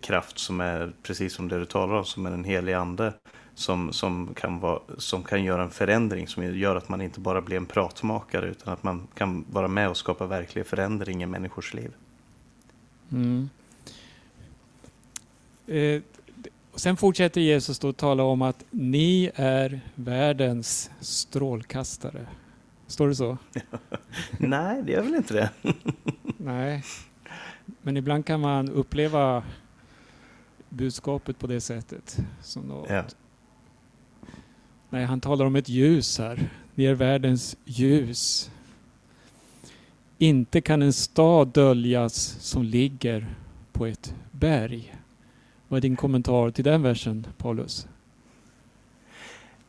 kraft som är precis som det du talar om, som är en helig ande. Som, som, kan vara, som kan göra en förändring som gör att man inte bara blir en pratmakare utan att man kan vara med och skapa verklig förändring i människors liv. Mm. Eh, sen fortsätter Jesus då tala om att ni är världens strålkastare. Står det så? <laughs> Nej, det gör väl inte det. <laughs> Nej, men ibland kan man uppleva budskapet på det sättet. Som något. Ja. Nej, han talar om ett ljus här. Ni är världens ljus. Inte kan en stad döljas som ligger på ett berg. Vad är din kommentar till den versen, Paulus?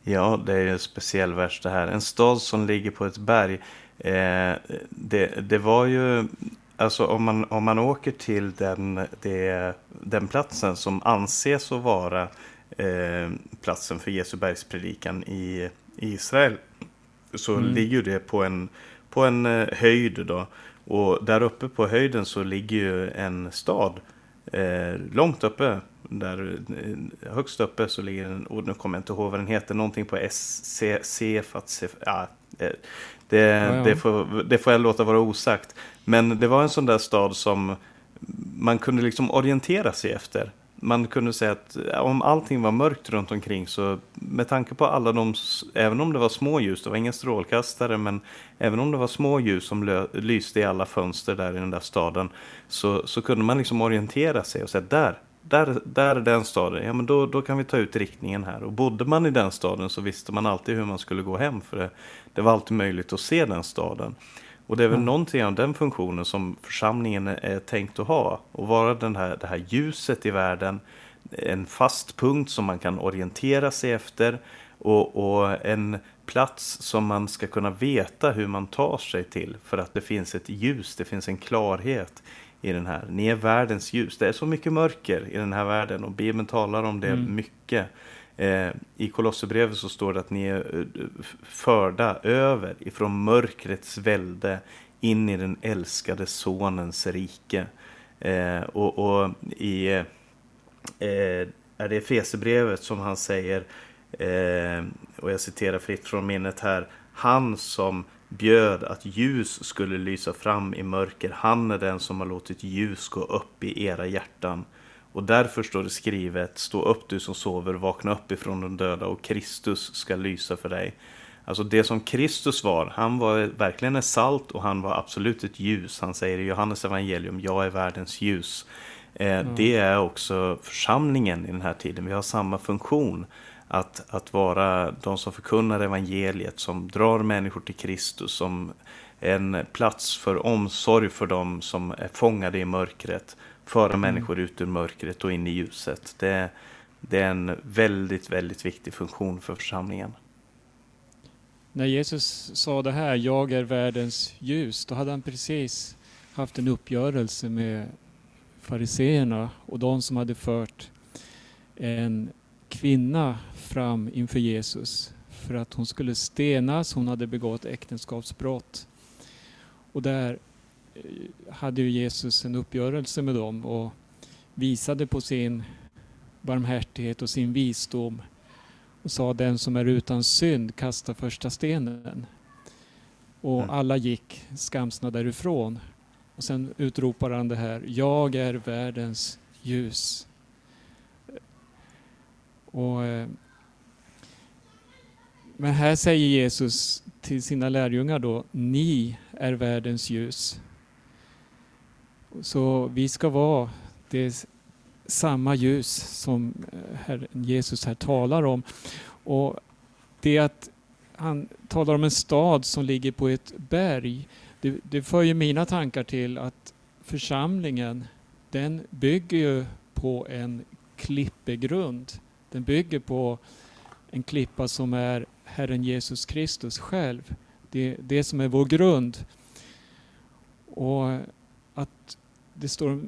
Ja, det är en speciell vers det här. En stad som ligger på ett berg. Eh, det, det var ju, alltså om man, om man åker till den, det, den platsen som anses att vara eh, platsen för Jesu bergspredikan i, i Israel. Så mm. ligger det på en, på en eh, höjd då. Och där uppe på höjden så ligger ju en stad. Eh, långt uppe där eh, högst uppe så ligger en, och nu kommer jag inte ihåg vad den heter, någonting på SC, Cefat, ja, eh, det, ja, ja. Det, får, det får jag låta vara osagt. Men det var en sån där stad som man kunde liksom orientera sig efter. Man kunde säga att om allting var mörkt runt omkring så med tanke på alla de, även om det var små ljus, det var inga strålkastare, men även om det var små ljus som lyste i alla fönster där i den där staden så, så kunde man liksom orientera sig och säga där, där, där är den staden, ja men då, då kan vi ta ut riktningen här. Och bodde man i den staden så visste man alltid hur man skulle gå hem för det, det var alltid möjligt att se den staden. Och det är väl mm. någonting av den funktionen som församlingen är tänkt att ha. Och vara den här, det här ljuset i världen, en fast punkt som man kan orientera sig efter och, och en plats som man ska kunna veta hur man tar sig till för att det finns ett ljus, det finns en klarhet i den här. Ni är världens ljus. Det är så mycket mörker i den här världen och Bibeln talar om det mm. mycket. Eh, I Kolosserbrevet så står det att ni är eh, förda över ifrån mörkrets välde in i den älskade sonens rike. Eh, och, och, i eh, eh, är det Efesierbrevet som han säger, eh, och jag citerar fritt från minnet här, han som bjöd att ljus skulle lysa fram i mörker. Han är den som har låtit ljus gå upp i era hjärtan. Och därför står det skrivet, stå upp du som sover, vakna upp ifrån de döda och Kristus ska lysa för dig. Alltså det som Kristus var, han var verkligen ett salt och han var absolut ett ljus. Han säger i Johannes evangelium, jag är världens ljus. Eh, Det är också församlingen i den här tiden. Vi har samma funktion. Att, att vara de som förkunnar evangeliet, som drar människor till Kristus, som en plats för omsorg för dem som är fångade i mörkret. Föra människor ut ur mörkret och in i ljuset. Det, det är en väldigt, väldigt viktig funktion för församlingen. När Jesus sa det här, jag är världens ljus, då hade han precis haft en uppgörelse med fariseerna och de som hade fört en kvinna fram inför Jesus för att hon skulle stenas, hon hade begått äktenskapsbrott. Och där hade ju Jesus en uppgörelse med dem och visade på sin barmhärtighet och sin visdom och sa den som är utan synd kasta första stenen. Och Mm. alla gick skamsna därifrån. Och sen utropar han det här, jag är världens ljus. Och, eh, men här säger Jesus till sina lärjungar då, ni är världens ljus. Så vi ska vara det samma ljus som eh, Herren Jesus här talar om. Och det att han talar om en stad som ligger på ett berg, det, det för ju mina tankar till att församlingen, den bygger ju på en klippegrund. Den bygger på en klippa som är Herren Jesus Kristus själv. Det, det som är vår grund. Och det står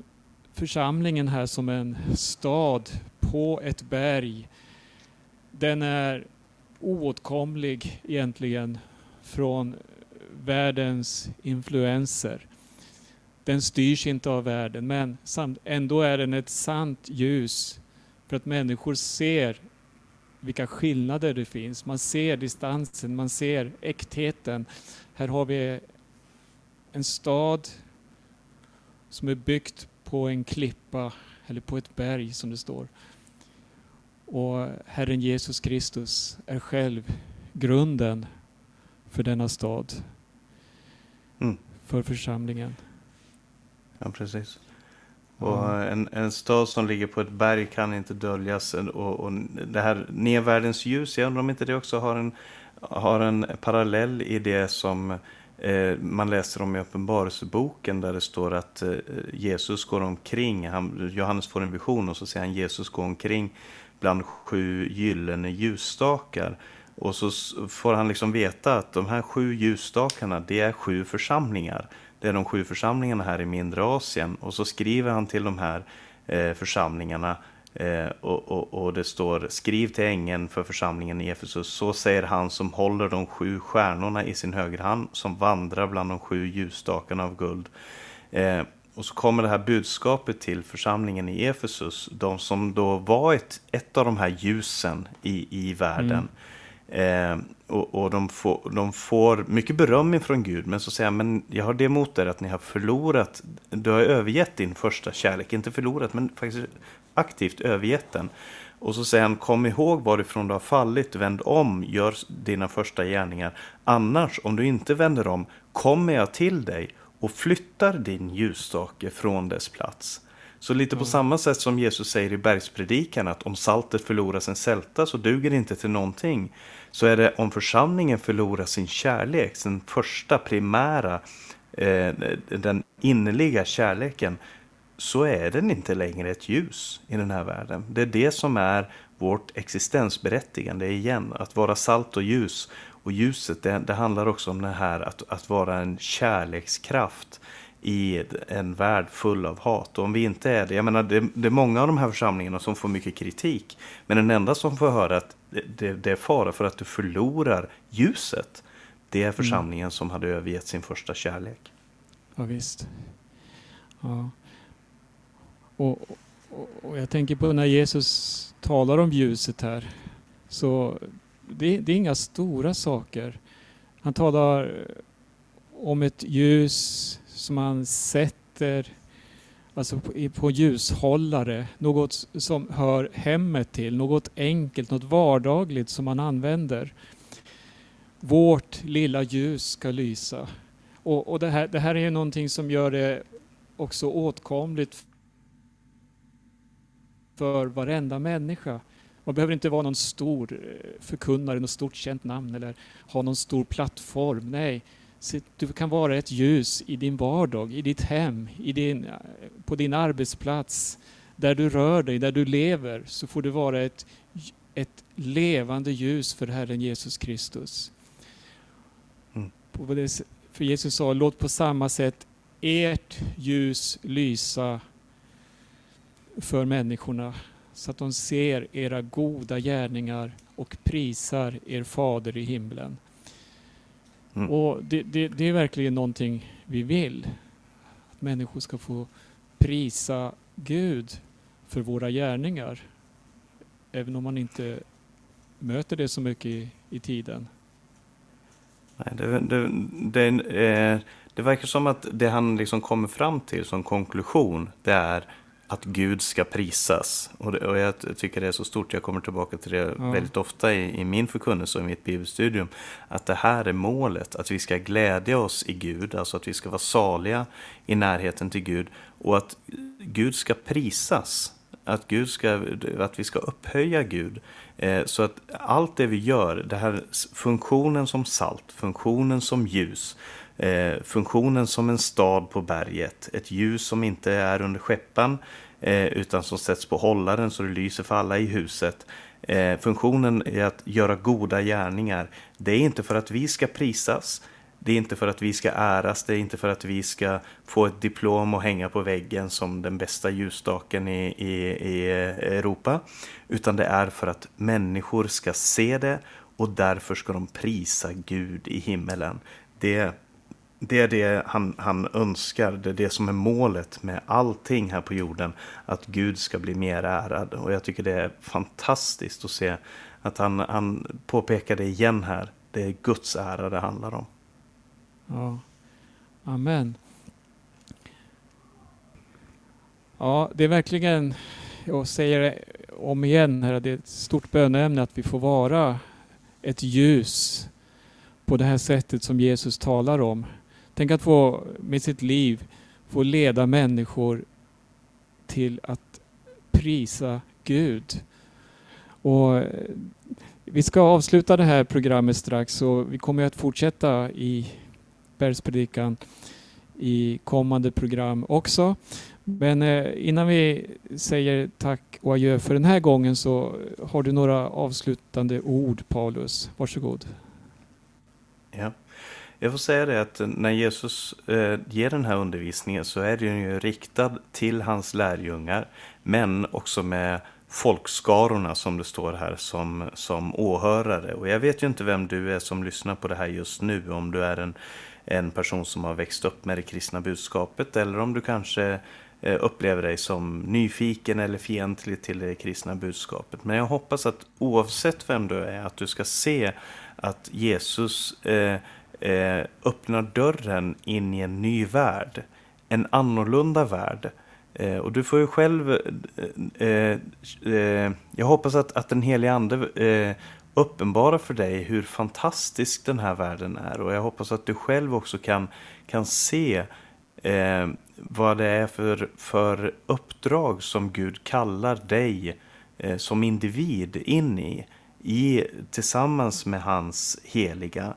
församlingen här som en stad på ett berg. Den är oåtkomlig egentligen från världens influenser. Den styrs inte av världen men ändå är den ett sant ljus för att människor ser vilka skillnader det finns. Man ser distansen, man ser äktheten. Här har vi en stad som är byggt på en klippa eller på ett berg som det står. Och Herren Jesus Kristus är själv grunden för denna stad. Mm. För församlingen. Ja, precis. Och en, en stad som ligger på ett berg kan inte döljas. Och, och det här nedvärldens ljus, jag undrar om inte det också har en, har en parallell i det som Eh, man läser om i Uppenbarelseboken där det står att eh, Jesus går omkring, han, Johannes får en vision och så ser han Jesus gå omkring bland sju gyllene ljusstakar. Och så får han liksom veta att de här sju ljusstakarna, det är sju församlingar. Det är de sju församlingarna här i mindre Asien. Och så skriver han till de här eh, församlingarna eh, och, och, och det står skriv till ängeln för församlingen i Efesus. Så säger han som håller de sju stjärnorna i sin högerhand som vandrar bland de sju ljusstakarna av guld. Eh, och så kommer det här budskapet till församlingen i Efesus. De som då var ett, ett av de här ljusen i, i världen. Eh, och och de, får, de får mycket beröm ifrån Gud, men så säger han, men jag har det emot er att ni har förlorat, du har övergett din första kärlek, inte förlorat, men faktiskt aktivt övergett den. Och så säger han, kom ihåg varifrån du har fallit, vänd om, gör dina första gärningar. Annars, om du inte vänder om, kommer jag till dig och flyttar din ljusstake från dess plats. Så lite på samma sätt som Jesus säger i bergspredikan att om saltet förlorar sin sälta så duger det inte till någonting. Så är det om församlingen förlorar sin kärlek, sin första primära, eh, den innerliga kärleken, så är den inte längre ett ljus i den här världen. Det är det som är vårt existensberättigande igen, att vara salt och ljus. Och ljuset, det, det handlar också om det här att, att vara en kärlekskraft i en värld full av hat. Och om vi inte är det, jag menar det, det är många av de här församlingarna som får mycket kritik. Men den enda som får höra att det, det, är fara för att du förlorar ljuset, det är församlingen som hade övergett sin första kärlek. Ja, visst. Ja. Och, och, och jag tänker på när Jesus talar om ljuset här. Så det, det är inga stora saker. Han talar om ett ljus som han sätter alltså på, på ljushållare. Något som hör hemmet till. Något enkelt, något vardagligt som man använder. vårt lilla ljus ska lysa. Och, och det, här, det här är någonting som gör det också åtkomligt för varenda människa. Man behöver inte vara någon stor eh, förkunnare, något stort känt namn eller ha någon stor plattform. Nej, du kan vara ett ljus i din vardag, i ditt hem, i din, eh, på din arbetsplats, där du rör dig, där du lever, så får du vara ett, ett levande ljus för Herren Jesus Kristus. Mm. För Jesus sa, låt på samma sätt ert ljus lysa för människorna så att de ser era goda gärningar och prisar er fader i himlen. Mm. Och det, det, det, är verkligen någonting vi vill. Att människor ska få prisa Gud för våra gärningar. Även om man inte möter det så mycket i, i tiden. Nej, det, det, det, eh, det verkar som att det han liksom kommer fram till som konklusion, det är att Gud ska prisas. Och, det, och jag tycker det är så stort, jag kommer tillbaka till det ja. väldigt ofta i, i min förkunnelse och i mitt bibelstudium, att det här är målet, att vi ska glädja oss i Gud, alltså att vi ska vara saliga i närheten till Gud och att Gud ska prisas. Att, Gud ska, att vi ska upphöja Gud. Eh, så att allt det vi gör, det här funktionen som salt, funktionen som ljus, eh, funktionen som en stad på berget, ett ljus som inte är under skeppan eh, utan som sätts på hållaren så det lyser för alla i huset. Eh, funktionen är att göra goda gärningar. Det är inte för att vi ska prisas, det är inte för att vi ska äras, det är inte för att vi ska få ett diplom och hänga på väggen som den bästa ljusstaken i, i, i Europa. Utan det är för att människor ska se det och därför ska de prisa Gud i himmelen. Det det är det han, han önskar, det är det som är målet med allting här på jorden. Att Gud ska bli mer ärad. Och jag tycker det är fantastiskt att se att han, han påpekar det igen här. Det är Guds ära det handlar om. Ja, Amen. Ja, det är verkligen, jag säger det om igen här, det är ett stort böneämne att vi får vara ett ljus på det här sättet som Jesus talar om. Tänk att få med sitt liv få leda människor till att prisa Gud. Och eh, vi ska avsluta det här programmet strax och vi kommer att fortsätta i Bergspredikan i kommande program också. Men eh, innan vi säger tack och adjö för den här gången så har du några avslutande ord Paulus. Varsågod. Ja. Jag får säga det att när Jesus eh, ger den här undervisningen så är den ju riktad till hans lärjungar, men också med folkskarorna som det står här som, som åhörare. Och jag vet ju inte vem du är som lyssnar på det här just nu, om du är en, en person som har växt upp med det kristna budskapet eller om du kanske eh, upplever dig som nyfiken eller fientlig till det kristna budskapet. Men jag hoppas att oavsett vem du är, att du ska se att Jesus eh, eh, öppnar dörren in i en ny värld. En annorlunda värld. Eh, och du får ju själv... Eh, eh, eh, jag hoppas att, att den helige Ande eh, uppenbarar för dig hur fantastisk den här världen är. Och jag hoppas att du själv också kan, kan se eh, vad det är för, för uppdrag som Gud kallar dig eh, som individ in i, i tillsammans med hans heliga.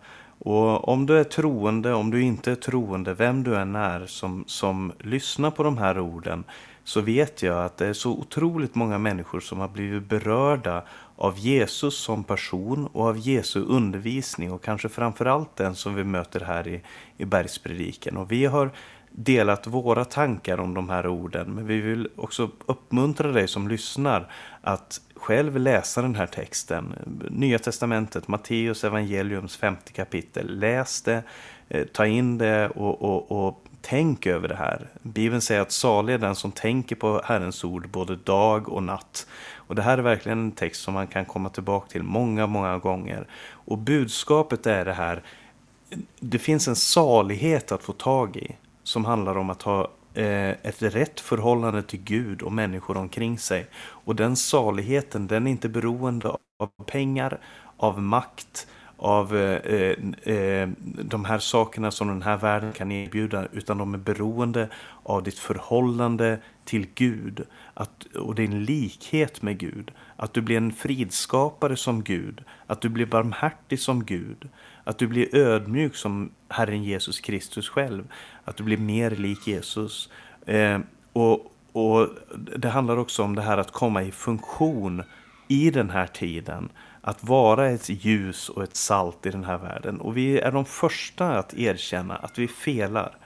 Och om du är troende, om du inte är troende, vem du än är som, som lyssnar på de här orden, så vet jag att det är så otroligt många människor som har blivit berörda av Jesus som person och av Jesu undervisning och kanske framförallt den som vi möter här i, i bergsprediken. Och vi har delat våra tankar om de här orden, men vi vill också uppmuntra dig som lyssnar att själv läsa den här texten. Nya testamentet, Matteus evangeliums femte kapitel. Läs det, eh, ta in det och, och, och tänk över det här. Bibeln säger att salig är den som tänker på Herrens ord både dag och natt. Och det här är verkligen en text som man kan komma tillbaka till många, många gånger. Och budskapet är det här, det finns en salighet att få tag i som handlar om att ha eh, ett rätt förhållande till Gud och människor omkring sig. Och den saligheten, den är inte beroende av pengar, av makt, av eh, eh, eh, de här sakerna som den här världen kan erbjuda utan de är beroende av ditt förhållande till Gud. Att, och din likhet med Gud. Att du blir en fridskapare som Gud, att du blir barmhärtig som Gud, att du blir ödmjuk som Herren Jesus Kristus själv, att du blir mer lik Jesus. Eh, och, och Det handlar också om det här att komma i funktion i den här tiden att vara ett ljus och ett salt i den här världen. Och vi är de första att erkänna att vi felar.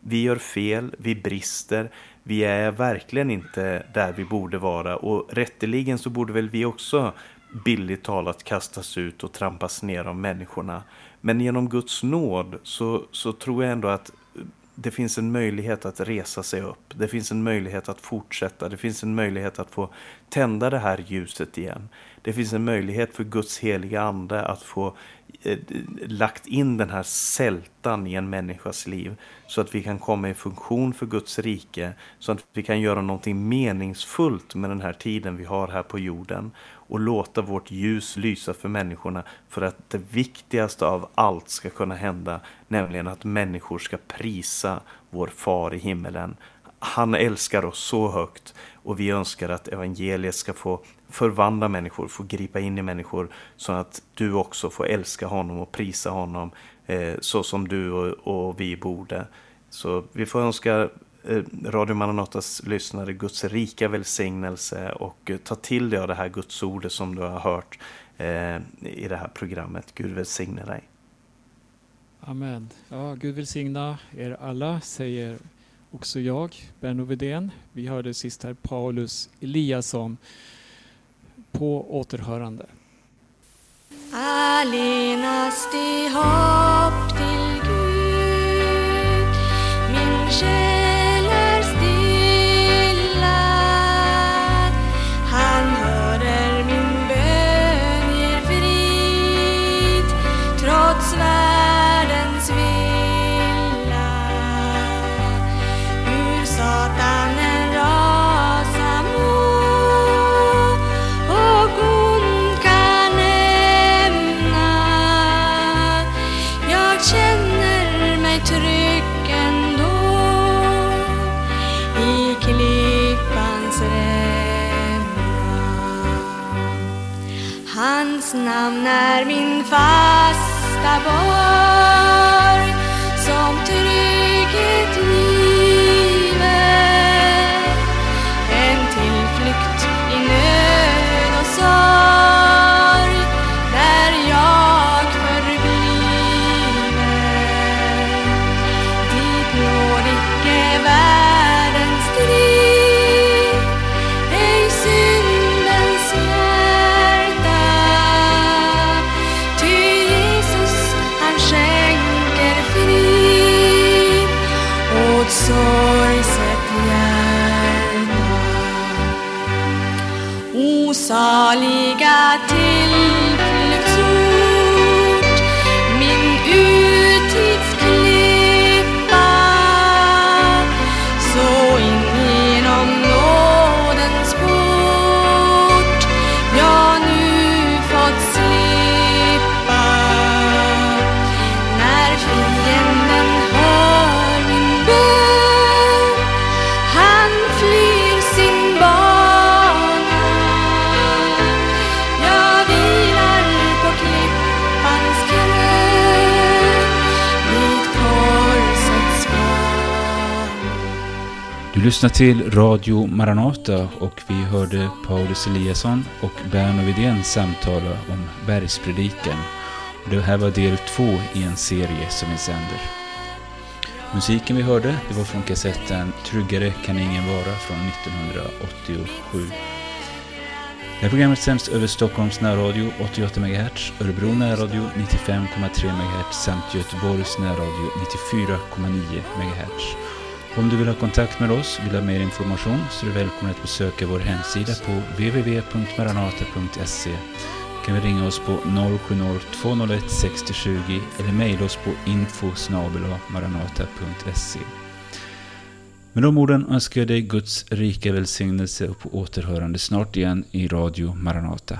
Vi gör fel, vi brister, vi är verkligen inte där vi borde vara och rätteligen så borde väl vi också billigt talat kastas ut och trampas ner av människorna. Men genom Guds nåd så, så tror jag ändå att det finns en möjlighet att resa sig upp. Det finns en möjlighet att fortsätta. Det finns en möjlighet att få tända det här ljuset igen. Det finns en möjlighet för Guds heliga ande att få eh, lagt in den här sältan i en människas liv så att vi kan komma i funktion för Guds rike så att vi kan göra någonting meningsfullt med den här tiden vi har här på jorden och låta vårt ljus lysa för människorna för att det viktigaste av allt ska kunna hända nämligen att människor ska prisa vår far i himmelen. Han älskar oss så högt och vi önskar att evangeliet ska få förvandla människor, få gripa in i människor så att du också får älska honom och prisa honom eh, så som du och, och, vi borde. Så vi får önska eh, Radio Maranatas lyssnare Guds rika välsignelse och eh, ta till dig av det här Guds ordet som du har hört eh, i det här programmet. Gud välsigne dig. Amen. Ja, Gud välsigna er alla, säger också jag, Benno Widén. Vi hörde sist här Paulus Eliasson på återhörande. Allenast i hopp till Gud min själ namn är min fasta borg lyssnar till Radio Maranata och vi hörde Paulus Eliasson och Berno Widén samtala om bergspredikan. Det här var del två i en serie som vi sänder. Musiken vi hörde det var från kassetten Tryggare kan ingen vara från 1987. Det här programmet sänds över Stockholms närradio 88 MHz, Örebro närradio 95,3 MHz samt Göteborgs närradio 94,9 MHz. Om du vill ha kontakt med oss, vill ha mer information, så är du välkommen att besöka vår hemsida på www.maranata.se. Du kan vi ringa oss på 070-201 6020 eller mejla oss på info maranata.se. Med de orden önskar jag dig Guds rika välsignelse och på återhörande snart igen i Radio Maranata.